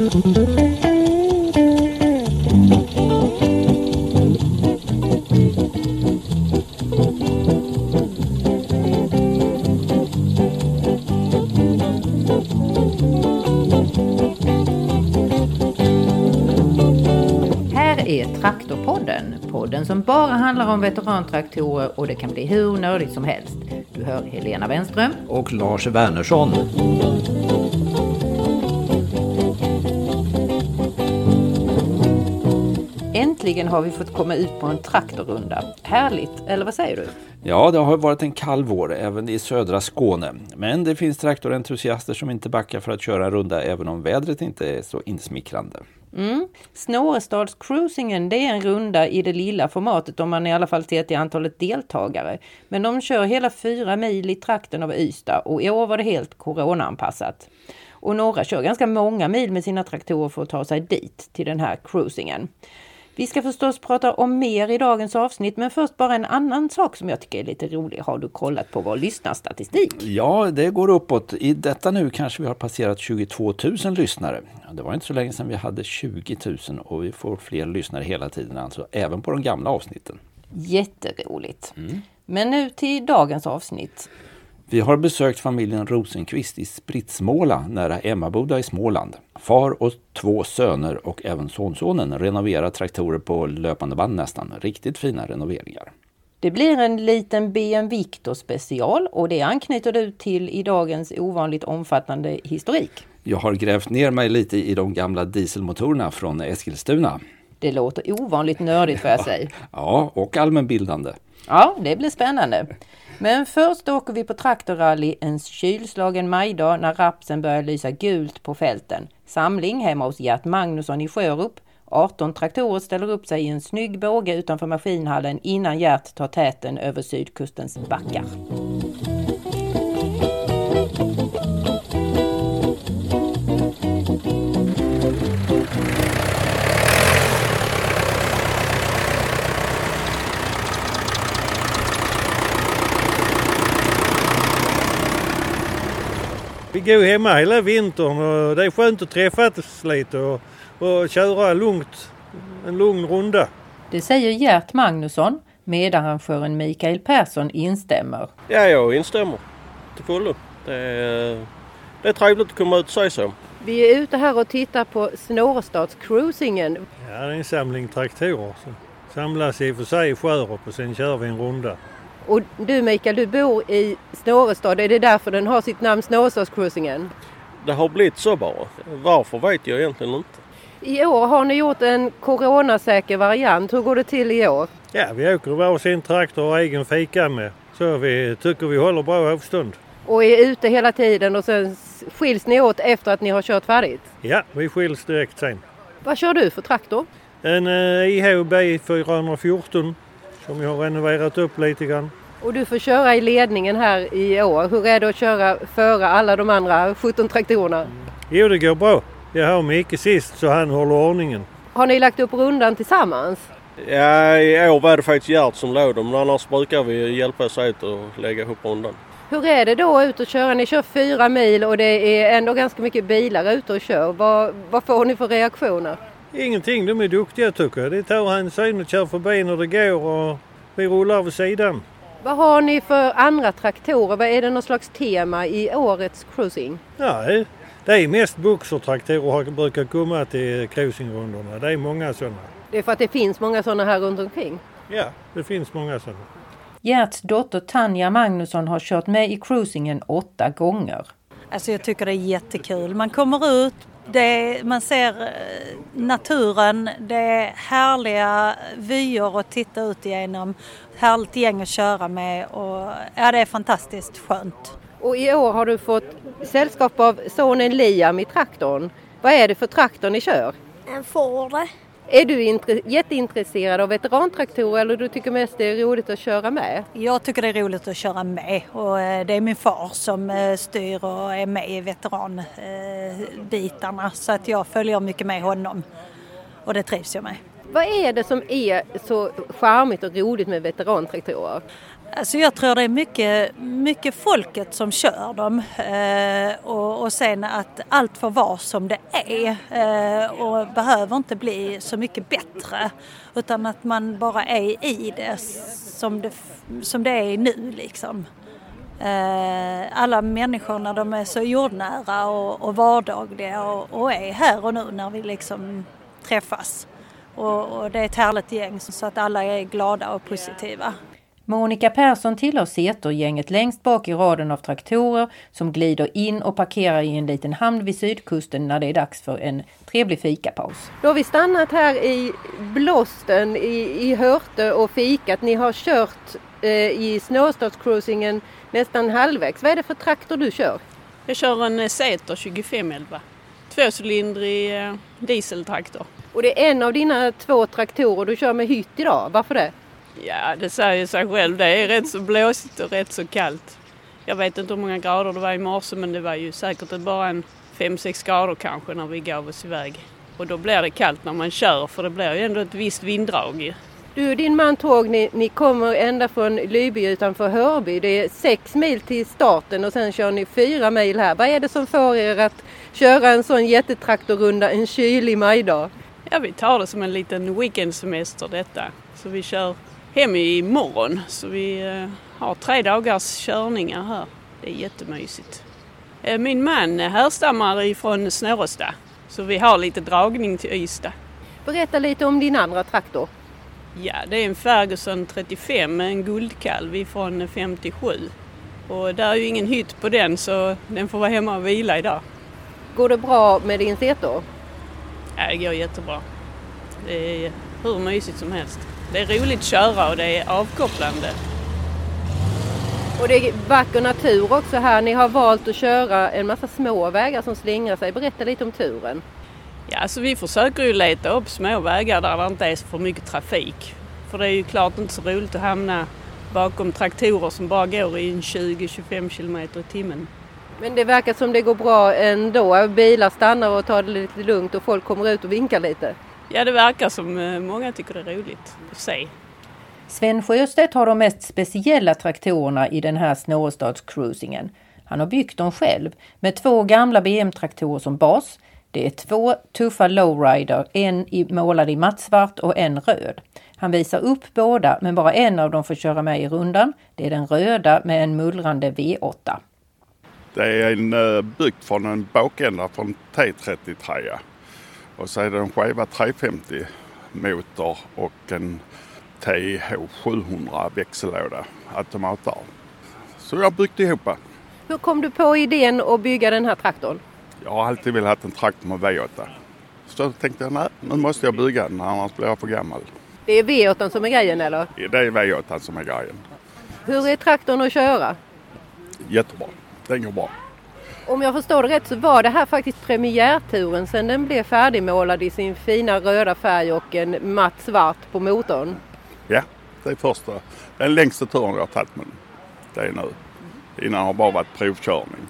Här är Traktorpodden, podden som bara handlar om veterantraktorer och det kan bli hur nördigt som helst. Du hör Helena Wenström. och Lars Wernersson. Äntligen har vi fått komma ut på en traktorrunda. Härligt, eller vad säger du? Ja, det har varit en kall vår även i södra Skåne. Men det finns traktorentusiaster som inte backar för att köra en runda även om vädret inte är så insmickrande. Mm. Snårestadscruisingen det är en runda i det lilla formatet om man i alla fall ser till antalet deltagare. Men de kör hela fyra mil i trakten av Ystad och i år var det helt coronaanpassat. Och några kör ganska många mil med sina traktorer för att ta sig dit till den här cruisingen. Vi ska förstås prata om mer i dagens avsnitt men först bara en annan sak som jag tycker är lite rolig. Har du kollat på vår lyssnarstatistik? Ja, det går uppåt. I detta nu kanske vi har passerat 22 000 lyssnare. Det var inte så länge sedan vi hade 20 000 och vi får fler lyssnare hela tiden, alltså även på de gamla avsnitten. Jätteroligt. Men nu till dagens avsnitt. Vi har besökt familjen Rosenqvist i Spritsmåla nära Emmaboda i Småland. Far och två söner och även sonsonen renoverar traktorer på löpande band nästan. Riktigt fina renoveringar. Det blir en liten BM Victor special och det anknyter du till i dagens ovanligt omfattande historik. Jag har grävt ner mig lite i de gamla dieselmotorerna från Eskilstuna. Det låter ovanligt nördigt får jag säga. Ja, och allmänbildande. Ja, det blir spännande. Men först åker vi på traktorrally en kylslagen majdag när rapsen börjar lysa gult på fälten. Samling hemma hos Gert Magnusson i Sjörup. 18 traktorer ställer upp sig i en snygg båge utanför maskinhallen innan Gert tar täten över sydkustens backar. Vi går hemma hela vintern och det är skönt att träffas lite och, och köra lugnt, en lugn runda. Det säger Gert Magnusson. Medarrangören Mikael Persson instämmer. Ja, jag instämmer till fullo. Det är, det är trevligt att komma ut och säga så. Vi är ute här och tittar på Snårestadscruisingen. Ja, det är en samling traktorer. Så samlas i och för sig i Sjörup och sen kör vi en runda. Och du Mikael, du bor i Snårestad. Är det därför den har sitt namn Snårestadscruisingen? Det har blivit så bara. Varför vet jag egentligen inte. I år har ni gjort en coronasäker variant. Hur går det till i år? Ja, vi åker varsin traktor och egen fika med. Så vi tycker vi håller bra avstånd. Och är ute hela tiden och sen skiljs ni åt efter att ni har kört färdigt? Ja, vi skiljs direkt sen. Vad kör du för traktor? En eh, IHB 414 som jag har renoverat upp lite grann. Och du får köra i ledningen här i år. Hur är det att köra före alla de andra 17 traktorerna? Jo, det går bra. Jag har Micke sist så han håller ordningen. Har ni lagt upp rundan tillsammans? Ja, i år var det faktiskt Gert som låg dem. Men annars brukar vi hjälpas åt och lägga ihop rundan. Hur är det då ut och köra? Ni kör fyra mil och det är ändå ganska mycket bilar ute och kör. Vad, vad får ni för reaktioner? Ingenting, de är duktiga tycker jag. De tar hänsyn och kör förbi när det går och vi rullar vid sidan. Vad har ni för andra traktorer? Vad är det något slags tema i årets cruising? Nej, det är mest boxertraktorer har brukar komma till cruisingrundorna. Det är många sådana. Det är för att det finns många sådana här runt omkring. Ja, det finns många sådana. Gerts dotter Tanja Magnusson har kört med i cruisingen åtta gånger. Alltså jag tycker det är jättekul. Man kommer ut, det, man ser eh, naturen, det är härliga vyer att titta ut igenom. Härligt gäng att köra med och ja, det är fantastiskt skönt. Och i år har du fått sällskap av sonen Liam i traktorn. Vad är det för traktor ni kör? En Ford. Är du intre- jätteintresserad av veterantraktorer eller du tycker mest det är roligt att köra med? Jag tycker det är roligt att köra med och eh, det är min far som eh, styr och är med i veteranbitarna så att jag följer mycket med honom och det trivs jag med. Vad är det som är så charmigt och roligt med veterantraktorer? Alltså jag tror det är mycket, mycket folket som kör dem eh, och, och sen att allt får vara som det är eh, och behöver inte bli så mycket bättre utan att man bara är i det som det, som det är nu liksom. Eh, alla människorna de är så jordnära och, och vardagliga och, och är här och nu när vi liksom träffas. Och, och det är ett härligt gäng så att alla är glada och positiva. Monica Persson tillhör Setor-gänget längst bak i raden av traktorer som glider in och parkerar i en liten hamn vid sydkusten när det är dags för en trevlig fikapaus. Då har vi stannat här i Blåsten i, i Hörte och fikat. Ni har kört eh, i snöstadscruisingen nästan halvvägs. Vad är det för traktor du kör? Jag kör en Setor 2511. Tvåcylindrig eh, dieseltraktor. Och det är en av dina två traktorer du kör med hytt idag. Varför det? Ja, det säger sig själv. Det är rätt så blåsigt och rätt så kallt. Jag vet inte hur många grader det var i morse men det var ju säkert bara en 5-6 grader kanske när vi gav oss iväg. Och då blir det kallt när man kör för det blir ju ändå ett visst vinddrag. Du och din man Tåg, ni, ni kommer ända från Lyby utanför Hörby. Det är sex mil till starten och sen kör ni fyra mil här. Vad är det som får er att köra en sån jättetraktorrunda en kylig majdag? Ja, vi tar det som en liten weekendsemester detta. Så vi kör hem imorgon. Så vi eh, har tre dagars körningar här. Det är jättemysigt. Eh, min man härstammar ifrån Snårestad. Så vi har lite dragning till Ystad. Berätta lite om din andra traktor. Ja, det är en Ferguson 35 med en guldkalv från 57. Och det är ju ingen hytt på den så den får vara hemma och vila idag. Går det bra med din Setor? Ja, det går jättebra. Det är hur mysigt som helst. Det är roligt att köra och det är avkopplande. Och det är vacker natur också här. Ni har valt att köra en massa små vägar som slingrar sig. Berätta lite om turen. Ja, alltså vi försöker ju leta upp små vägar där det inte är så för mycket trafik. För det är ju klart inte så roligt att hamna bakom traktorer som bara går i 20-25 km i timmen. Men det verkar som det går bra ändå. Bilar stannar och tar det lite lugnt och folk kommer ut och vinkar lite. Ja, det verkar som eh, många tycker det är roligt att se. Sven Sjöstedt har de mest speciella traktorerna i den här snårestadscruisingen. Han har byggt dem själv med två gamla BM-traktorer som bas. Det är två tuffa lowrider, en målad i mattsvart och en röd. Han visar upp båda men bara en av dem får köra med i rundan. Det är den röda med en mullrande V8. Det är en uh, byggt från en bakända från T33 och så är det en skiva 350 motor och en TH700 växellåda automatar. Så jag byggt ihop. Hur kom du på idén att bygga den här traktorn? Jag har alltid velat ha en traktor med V8. Så tänkte jag, nej, nu måste jag bygga den annars blir jag för gammal. Det är V8 som är grejen eller? Det är V8 som är grejen. Hur är traktorn att köra? Jättebra. Den går bra. Om jag förstår det rätt så var det här faktiskt premiärturen sen den blev färdigmålad i sin fina röda färg och en matt svart på motorn. Ja, det är första. Den längsta turen jag har tagit med. Det är nu. Innan har bara varit provkörning.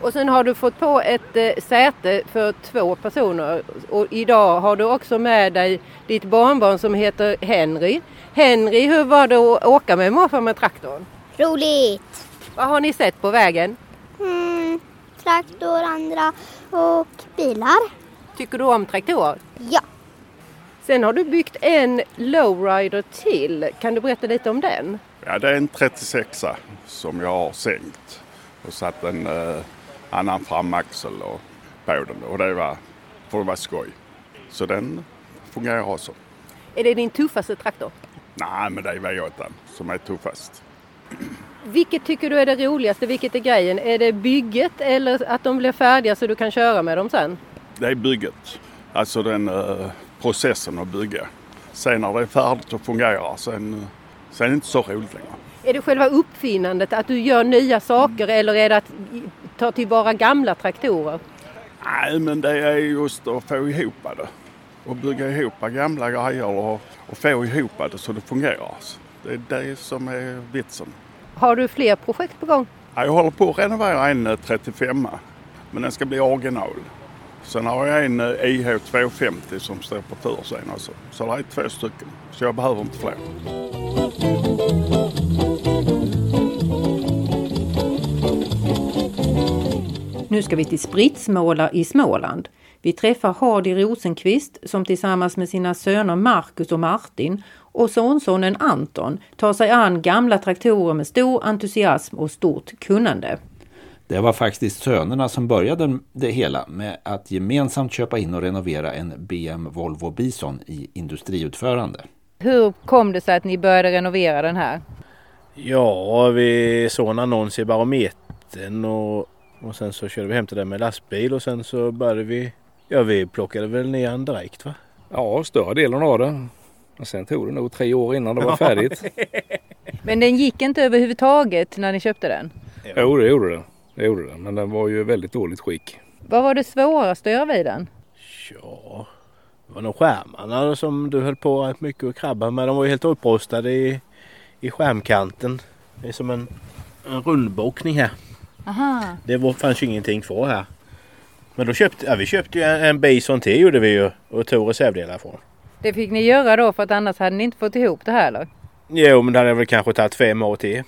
Och sen har du fått på ett eh, säte för två personer och idag har du också med dig ditt barnbarn som heter Henry. Henry, hur var det att åka med morfar med traktorn? Roligt! Vad har ni sett på vägen? Traktor, andra och bilar. Tycker du om traktorer? Ja. Sen har du byggt en lowrider till. Kan du berätta lite om den? Ja, det är en 36 som jag har sänkt och satt en eh, annan framaxel och på den och det var för att vara skoj. Så den fungerar också. Är det din tuffaste traktor? Nej, men det är V8 som är tuffast. Vilket tycker du är det roligaste? Vilket är grejen? Är det bygget eller att de blir färdiga så du kan köra med dem sen? Det är bygget. Alltså den uh, processen att bygga. Sen när det är färdigt och fungerar sen, sen är det inte så roligt längre. Är det själva uppfinnandet, att du gör nya saker eller är det att ta tillvara gamla traktorer? Nej, men det är just att få ihop det. Och bygga ihop gamla grejer och, och få ihop det så det fungerar. Det är det som är vitsen. Har du fler projekt på gång? Jag håller på att renovera en eh, 35 men den ska bli original. Sen har jag en eh, IH 250 som står på tur sen också. Så det är två stycken. Så jag behöver inte fler. Nu ska vi till Spritsmåla i Småland. Vi träffar Hardy Rosenqvist som tillsammans med sina söner Marcus och Martin och sonsonen Anton tar sig an gamla traktorer med stor entusiasm och stort kunnande. Det var faktiskt sönerna som började det hela med att gemensamt köpa in och renovera en BM Volvo Bison i industriutförande. Hur kom det sig att ni började renovera den här? Ja, vi såg en annons i Barometern och, och sen så körde vi hem till den med lastbil och sen så började vi, ja vi plockade väl ner den direkt va? Ja, större delen av det. Och sen tog det nog tre år innan det var färdigt. Men den gick inte överhuvudtaget när ni köpte den? Jo, det gjorde det. Det gjorde det. Men den var ju väldigt dåligt skick. Vad var det svåraste att göra vid den? Ja, det var nog skärmarna som du höll på rätt mycket att krabba med. De var ju helt upprostade i, i skärmkanten. Det är som en, en rundbokning här. Aha. Det var, fanns ju ingenting kvar här. Men då köpte ja, vi köpte ju en, en Bison till gjorde vi ju och tog reservdelar från. Det fick ni göra då för att annars hade ni inte fått ihop det här eller? Jo men det hade väl kanske tagit fem år till.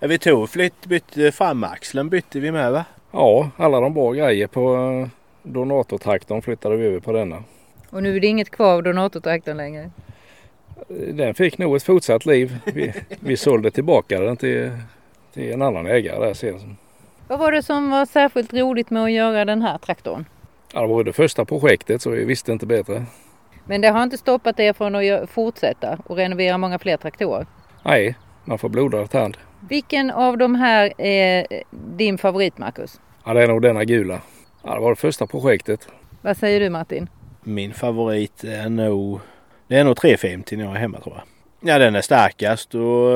vi tog flytt, bytte framaxeln bytte vi med va? Ja, alla de bra grejer på eh, donatortraktorn flyttade vi över på denna. Och nu är det inget kvar av donatortraktorn längre? Den fick nog ett fortsatt liv. Vi, vi sålde tillbaka den till, till en annan ägare där sen. Vad var det som var särskilt roligt med att göra den här traktorn? Ja, det var det första projektet så vi visste inte bättre. Men det har inte stoppat er från att fortsätta och renovera många fler traktorer? Nej, man får blodad tand. Vilken av de här är din favorit Marcus? Ja, det är nog denna gula. Ja, det var det första projektet. Vad säger du Martin? Min favorit är nog, det är nog 350 när jag är hemma tror jag. Ja, den är starkast och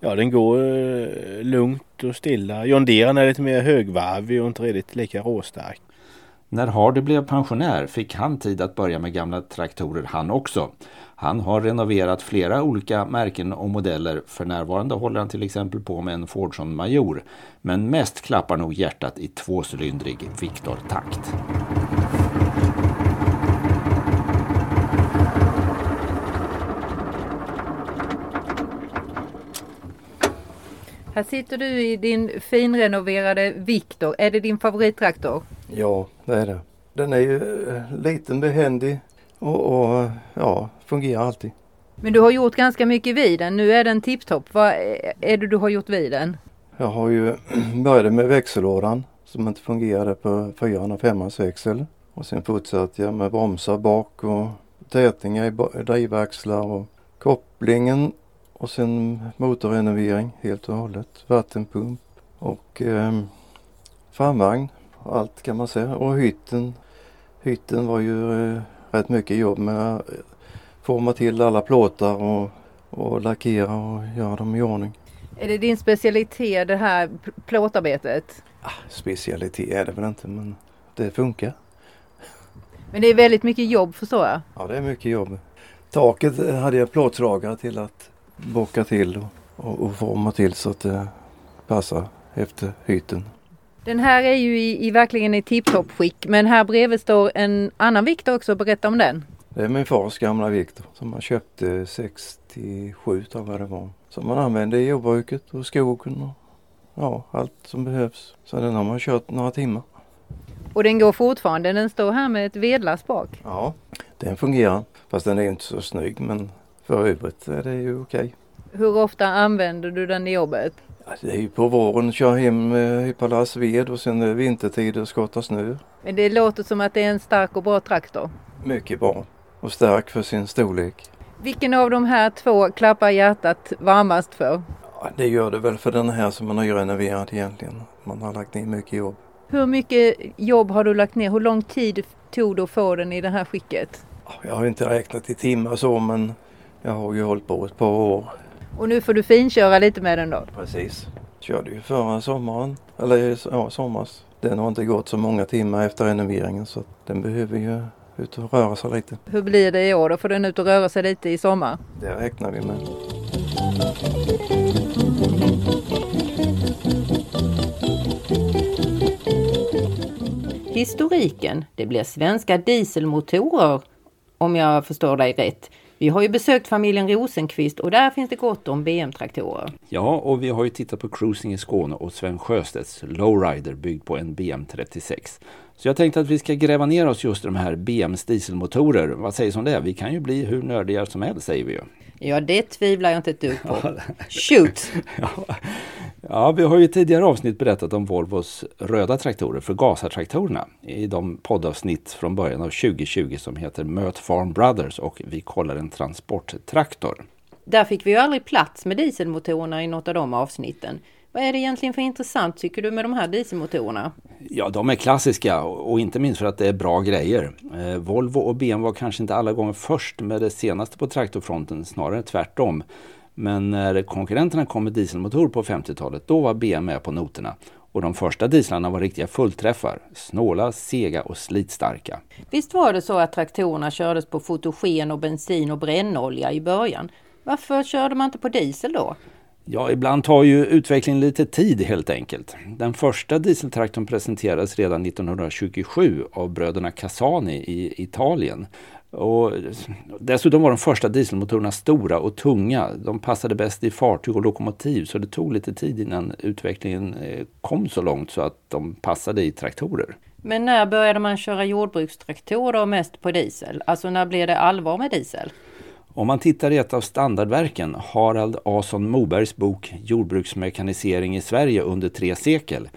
ja, den går eh, lugnt och stilla. John Deere är lite mer högvarvig och inte riktigt lika råstark. När Hardy blev pensionär fick han tid att börja med gamla traktorer han också. Han har renoverat flera olika märken och modeller. För närvarande håller han till exempel på med en Fordson Major. Men mest klappar nog hjärtat i tvåcylindrig Victor-takt. Här sitter du i din finrenoverade Victor. Är det din favorittraktor? Ja, det är det. Den är ju eh, liten, behändig och, och ja, fungerar alltid. Men du har gjort ganska mycket vid den. Nu är den tipptopp. Vad är det du har gjort vid den? Jag har ju började med växellådan som inte fungerade på 4 och 5 växel. Och sen fortsatte jag med bromsar bak och tätningar i drivaxlar och kopplingen och sen motorrenovering helt och hållet. Vattenpump och eh, framvagn. Allt kan man säga. Och hytten. Hytten var ju eh, rätt mycket jobb med att forma till alla plåtar och, och lackera och göra dem i ordning. Är det din specialitet det här plåtarbetet? Ah, specialitet är det väl inte men det funkar. Men det är väldigt mycket jobb förstår jag? Ja det är mycket jobb. Taket hade jag plåtslagare till att bocka till och, och, och forma till så att det passar efter hytten. Den här är ju i, i verkligen i tipptopp skick men här bredvid står en annan Victor också. Berätta om den. Det är min fars gamla Victor som han köpte 67 tror jag det var. Som man använde i jordbruket och skogen och ja, allt som behövs. Så den har man kört några timmar. Och den går fortfarande? Den står här med ett vedlass bak? Ja, den fungerar. Fast den är inte så snygg men för övrigt är det ju okej. Hur ofta använder du den i jobbet? Det är ju på våren, kör hem hypa lass ved och sen är vintertid och skotta snö. Men det låter som att det är en stark och bra traktor? Mycket bra och stark för sin storlek. Vilken av de här två klappar hjärtat varmast för? Ja, det gör det väl för den här som man har renoverat egentligen. Man har lagt ner mycket jobb. Hur mycket jobb har du lagt ner? Hur lång tid tog det att få den i det här skicket? Jag har inte räknat i timmar så men jag har ju hållit på ett par år. Och nu får du finköra lite med den då? Precis. Körde ju förra sommaren, eller ja somras. Den har inte gått så många timmar efter renoveringen så den behöver ju ut och röra sig lite. Hur blir det i år då? Får den ut och röra sig lite i sommar? Det räknar vi med. Historiken, det blir svenska dieselmotorer om jag förstår dig rätt. Vi har ju besökt familjen Rosenqvist och där finns det gott om BM-traktorer. Ja, och vi har ju tittat på Cruising i Skåne och Sven Sjöstedts Lowrider byggd på en BM36. Så jag tänkte att vi ska gräva ner oss just i de här BMs dieselmotorer. Vad sägs om det? Vi kan ju bli hur nördiga som helst säger vi ju. Ja, det tvivlar jag inte ett dugg på. Shoot! ja. ja, vi har ju tidigare avsnitt berättat om Volvos röda traktorer, förgasartraktorerna, i de poddavsnitt från början av 2020 som heter Möt Farm Brothers och Vi kollar en transporttraktor. Där fick vi ju aldrig plats med dieselmotorerna i något av de avsnitten. Vad är det egentligen för intressant tycker du med de här dieselmotorerna? Ja, de är klassiska och inte minst för att det är bra grejer. Eh, Volvo och BMW var kanske inte alla gånger först med det senaste på traktorfronten, snarare tvärtom. Men när konkurrenterna kom med dieselmotor på 50-talet, då var BMW med på noterna. Och de första dieslarna var riktiga fullträffar, snåla, sega och slitstarka. Visst var det så att traktorerna kördes på fotogen och bensin och brännolja i början? Varför körde man inte på diesel då? Ja, ibland tar ju utvecklingen lite tid helt enkelt. Den första dieseltraktorn presenterades redan 1927 av bröderna Cassani i Italien. Och dessutom var de första dieselmotorerna stora och tunga. De passade bäst i fartyg och lokomotiv så det tog lite tid innan utvecklingen eh, kom så långt så att de passade i traktorer. Men när började man köra jordbrukstraktorer mest på diesel? Alltså när blev det allvar med diesel? Om man tittar i ett av standardverken, Harald Ason Mobergs bok Jordbruksmekanisering i Sverige under tre sekel,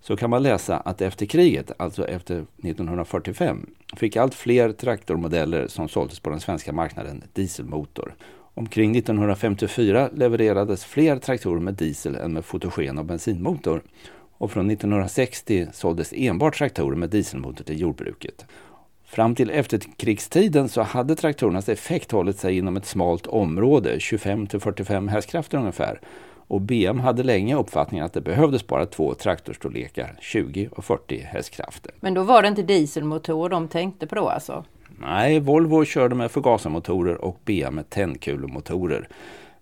så kan man läsa att efter kriget, alltså efter 1945, fick allt fler traktormodeller som såldes på den svenska marknaden dieselmotor. Omkring 1954 levererades fler traktorer med diesel än med fotogen och bensinmotor. Och från 1960 såldes enbart traktorer med dieselmotor till jordbruket. Fram till efterkrigstiden så hade traktorernas effekt hållit sig inom ett smalt område, 25 till 45 hästkrafter ungefär. Och BM hade länge uppfattningen att det behövdes bara två traktorstorlekar, 20 och 40 hästkrafter. Men då var det inte dieselmotorer de tänkte på då alltså? Nej, Volvo körde med förgasarmotorer och BM med tändkulemotorer.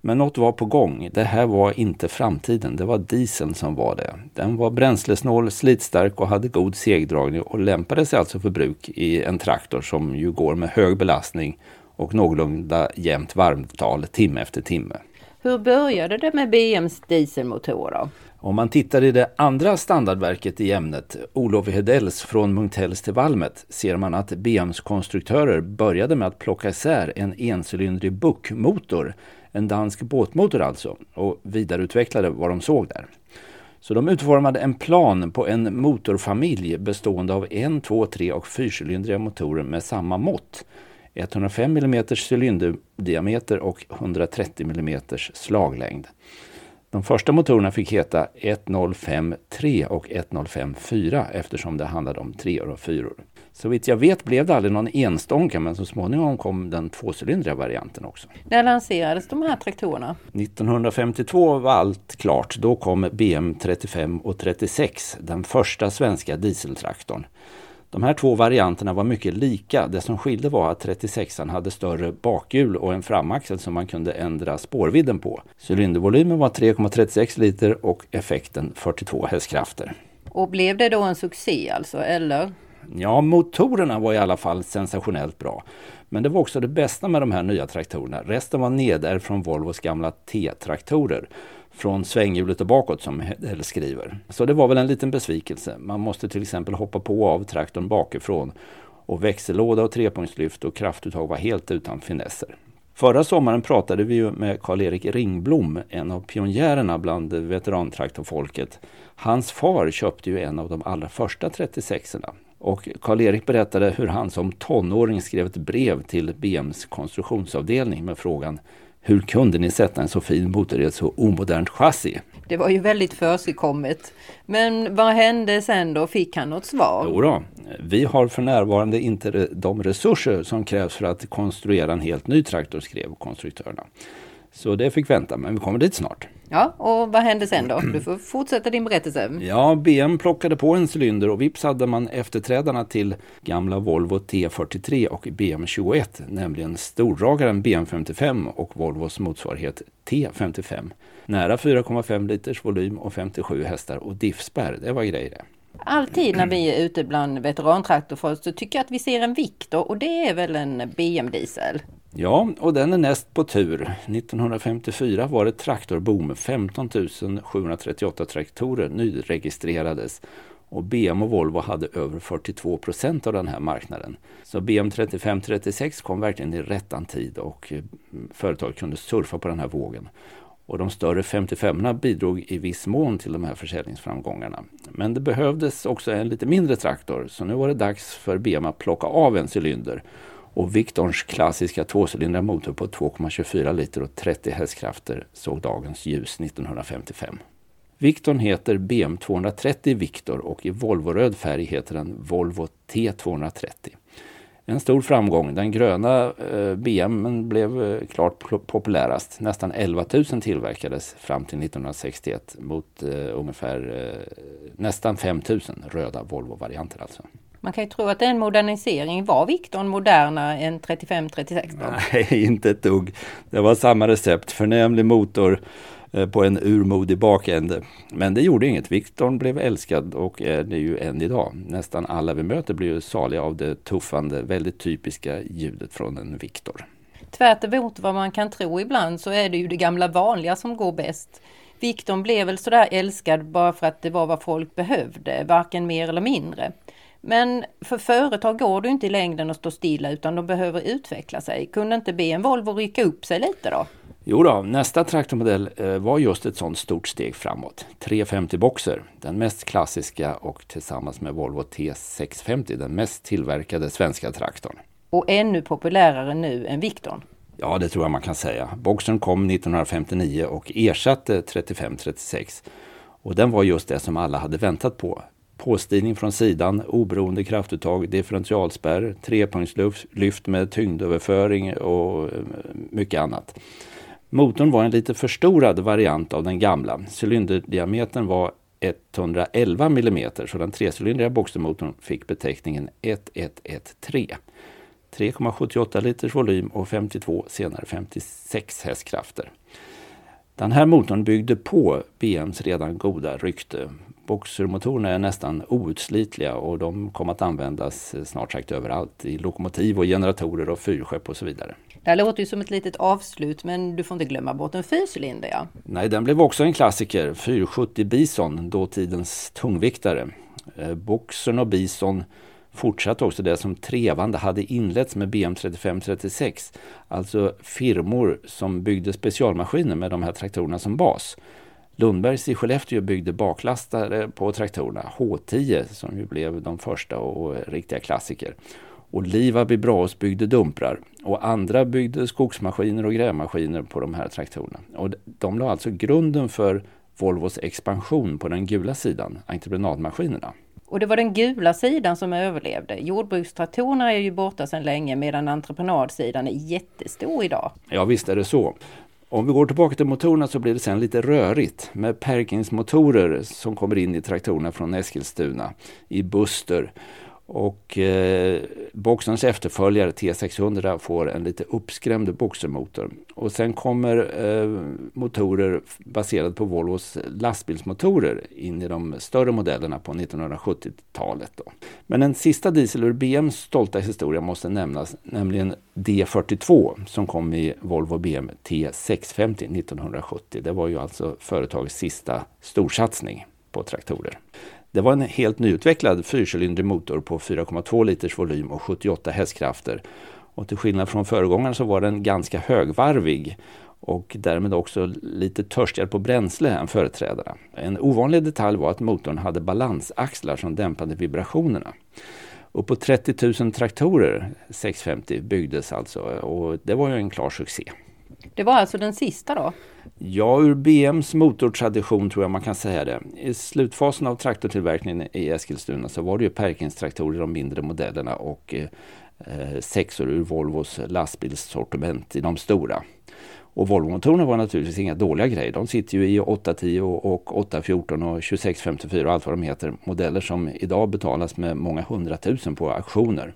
Men något var på gång. Det här var inte framtiden. Det var dieseln som var det. Den var bränslesnål, slitstark och hade god segdragning och lämpade sig alltså för bruk i en traktor som ju går med hög belastning och någorlunda jämnt varmtal timme efter timme. Hur började det med BMs dieselmotorer? Om man tittar i det andra standardverket i ämnet, Olof Hedells Från Munktells till Valmet, ser man att BMs konstruktörer började med att plocka isär en encylindrig buckmotor en dansk båtmotor alltså, och vidareutvecklade vad de såg där. Så de utformade en plan på en motorfamilj bestående av en, två, tre och fyrcylindriga motorer med samma mått. 105 mm cylinderdiameter och 130 mm slaglängd. De första motorerna fick heta 1053 och 1054 eftersom det handlade om treor och fyror. Så vitt jag vet blev det aldrig någon enstånka men så småningom kom den tvåcylindriga varianten också. När lanserades de här traktorerna? 1952 var allt klart. Då kom BM 35 och 36, den första svenska dieseltraktorn. De här två varianterna var mycket lika. Det som skilde var att 36an hade större bakhjul och en framaxel som man kunde ändra spårvidden på. Cylindervolymen var 3,36 liter och effekten 42 hästkrafter. Och blev det då en succé alltså, eller? Ja, motorerna var i alla fall sensationellt bra. Men det var också det bästa med de här nya traktorerna. Resten var nedärvt från Volvos gamla T-traktorer. Från svänghjulet och bakåt som Hedell skriver. Så det var väl en liten besvikelse. Man måste till exempel hoppa på och av traktorn bakifrån. Och växellåda och trepunktslyft och kraftuttag var helt utan finesser. Förra sommaren pratade vi ju med Karl-Erik Ringblom, en av pionjärerna bland veterantraktorfolket. Hans far köpte ju en av de allra första 36orna och Karl-Erik berättade hur han som tonåring skrev ett brev till BMs konstruktionsavdelning med frågan hur kunde ni sätta en så fin motor i ett så omodernt chassi? Det var ju väldigt försigkommet. Men vad hände sen då? Fick han något svar? Jo då, vi har för närvarande inte de resurser som krävs för att konstruera en helt ny traktor, skrev konstruktörerna. Så det fick vänta, men vi kommer dit snart. Ja, och vad hände sen då? Du får fortsätta din berättelse. Ja, BM plockade på en cylinder och vips hade man efterträdarna till gamla Volvo T43 och BM21, nämligen storragaren BM55 och Volvos motsvarighet T55. Nära 4,5 liters volym och 57 hästar och diffspärr, det var grejer det. Alltid när vi är ute bland veterantraktorfolk så tycker jag att vi ser en Victor och det är väl en BM diesel? Ja, och den är näst på tur. 1954 var det traktorboom. 15 738 traktorer nyregistrerades och BM och Volvo hade över 42 procent av den här marknaden. Så BM 3536 kom verkligen i rättan tid och företag företaget kunde surfa på den här vågen. Och de större 55 bidrog i viss mån till de här försäljningsframgångarna. Men det behövdes också en lite mindre traktor så nu var det dags för BM att plocka av en cylinder och Victorns klassiska tvåcylindriga motor på 2,24 liter och 30 hästkrafter såg dagens ljus 1955. Victorn heter BM230 Victor och i Volvo-röd färg heter den Volvo T230. En stor framgång. Den gröna eh, BM blev eh, klart populärast. Nästan 11 000 tillverkades fram till 1961 mot eh, ungefär eh, nästan 5 000 röda Volvo-varianter alltså. Man kan ju tro att det är en modernisering. Var Victorn modernare än 3536? Nej, inte ett dugg. Det var samma recept. Förnämlig motor eh, på en urmodig bakände. Men det gjorde inget. Victorn blev älskad och är det ju än idag. Nästan alla vi möter blir ju saliga av det tuffande, väldigt typiska ljudet från en Victor. Tvärt emot vad man kan tro ibland så är det ju det gamla vanliga som går bäst. Victorn blev väl sådär älskad bara för att det var vad folk behövde, varken mer eller mindre. Men för företag går det inte i längden att stå stilla utan de behöver utveckla sig. Kunde inte be en Volvo rycka upp sig lite då? Jo då, nästa traktormodell eh, var just ett sådant stort steg framåt. 350 Boxer, den mest klassiska och tillsammans med Volvo T650 den mest tillverkade svenska traktorn. Och ännu populärare nu än Victorn. Ja, det tror jag man kan säga. Boxern kom 1959 och ersatte 3536. Och den var just det som alla hade väntat på påstigning från sidan, oberoende kraftuttag, differentialspärr, trepunktslyft med tyngdöverföring och eh, mycket annat. Motorn var en lite förstorad variant av den gamla. Cylinderdiametern var 111 mm så den trecylindriga boxermotorn fick beteckningen 1113. 3,78 liters volym och 52, senare 56 hästkrafter. Den här motorn byggde på BMs redan goda rykte. Boxermotorerna är nästan outslitliga och de kom att användas snart sagt överallt i lokomotiv och generatorer och fyrskepp och så vidare. Det här låter ju som ett litet avslut men du får inte glömma bort en fyrcylinder ja. Nej, den blev också en klassiker. 470 Bison, dåtidens tungviktare. Eh, Boxern och Bison fortsatte också det som trevande hade inletts med BM 3536. Alltså firmor som byggde specialmaskiner med de här traktorerna som bas. Lundbergs i Skellefteå byggde baklastare på traktorerna, H10 som ju blev de första och riktiga klassiker. Och Livab i Braås byggde dumprar och andra byggde skogsmaskiner och grävmaskiner på de här traktorerna. Och de la alltså grunden för Volvos expansion på den gula sidan, entreprenadmaskinerna. Och det var den gula sidan som överlevde. Jordbrukstraktorerna är ju borta sedan länge medan entreprenadsidan är jättestor idag. Ja visst är det så. Om vi går tillbaka till motorerna så blir det sen lite rörigt med Perkins-motorer som kommer in i traktorerna från Eskilstuna i Buster. Och eh, Boxerns efterföljare T600 får en lite uppskrämd boxermotor. Och sen kommer eh, motorer baserade på Volvos lastbilsmotorer in i de större modellerna på 1970-talet. Då. Men en sista diesel ur BMs stolta historia måste nämnas, nämligen D42 som kom i Volvo BM T650 1970. Det var ju alltså företagets sista storsatsning på traktorer. Det var en helt nyutvecklad fyrcylindrig motor på 4,2 liters volym och 78 hästkrafter. Och till skillnad från föregångaren så var den ganska högvarvig och därmed också lite törstigare på bränsle än företrädarna. En ovanlig detalj var att motorn hade balansaxlar som dämpade vibrationerna. Och på 30 000 traktorer 650 byggdes alltså och det var ju en klar succé. Det var alltså den sista då? Ja, ur BMs motortradition tror jag man kan säga det. I slutfasen av traktortillverkningen i Eskilstuna så var det ju Perkins-traktorer, de mindre modellerna och eh, eh sexor ur Volvos lastbilssortiment i de stora. Och Volvomotorerna var naturligtvis inga dåliga grejer. De sitter ju i 810 och 814 och 2654 och allt vad de heter. Modeller som idag betalas med många hundratusen på auktioner.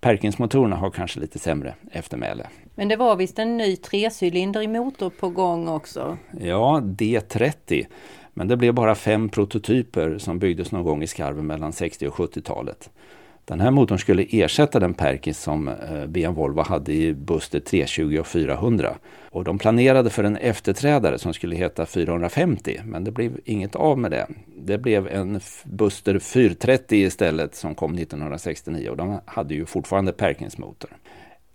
Perkins-motorerna har kanske lite sämre eftermäle. Men det var visst en ny trecylindrig motor på gång också? Ja, D30. Men det blev bara fem prototyper som byggdes någon gång i skarven mellan 60 och 70-talet. Den här motorn skulle ersätta den Perkins som eh, BMW Volvo hade i Buster 320 och 400. Och de planerade för en efterträdare som skulle heta 450 men det blev inget av med det. Det blev en Buster 430 istället som kom 1969 och de hade ju fortfarande Perkins-motor.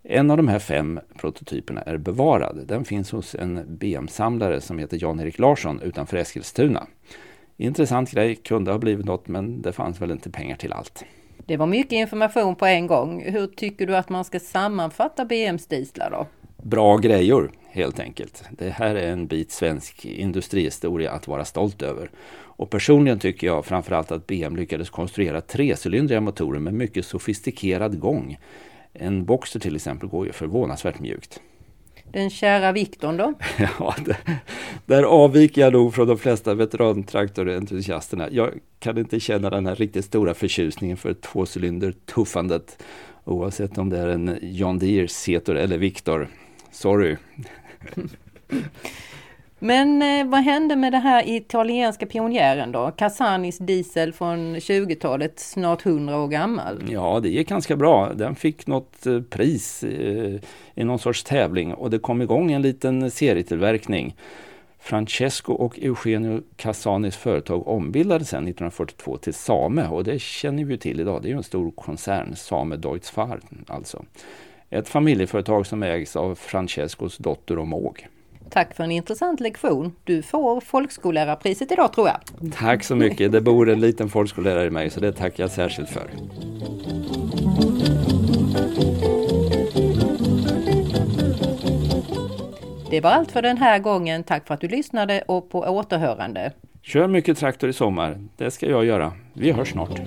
En av de här fem prototyperna är bevarad. Den finns hos en BM-samlare som heter Jan-Erik Larsson utanför Eskilstuna. Intressant grej, kunde ha blivit något men det fanns väl inte pengar till allt. Det var mycket information på en gång. Hur tycker du att man ska sammanfatta BMs dieslar då? Bra grejor helt enkelt. Det här är en bit svensk industrihistoria att vara stolt över. Och personligen tycker jag framförallt att BM lyckades konstruera trecylindriga motorer med mycket sofistikerad gång. En Boxer till exempel går ju förvånansvärt mjukt. Den kära Viktorn då? ja, det, där avviker jag nog från de flesta veterantraktorentusiasterna. Jag kan inte känna den här riktigt stora förtjusningen för tvåcylinder-tuffandet oavsett om det är en John Deere, Setor eller Victor. Sorry. Men eh, vad hände med det här italienska pionjären då? Casanis diesel från 20-talet, snart 100 år gammal. Ja, det gick ganska bra. Den fick något eh, pris eh, i någon sorts tävling och det kom igång en liten serietillverkning. Francesco och Eugenio Casanis företag ombildades sedan 1942 till Same och det känner vi till idag. Det är ju en stor koncern, Same Deutzfahr alltså. Ett familjeföretag som ägs av Francescos dotter och måg. Tack för en intressant lektion. Du får folkskollärarpriset idag tror jag. Tack så mycket. Det bor en liten folkskollärare i mig så det tackar jag särskilt för. Det var allt för den här gången. Tack för att du lyssnade och på återhörande. Kör mycket traktor i sommar. Det ska jag göra. Vi hörs snart.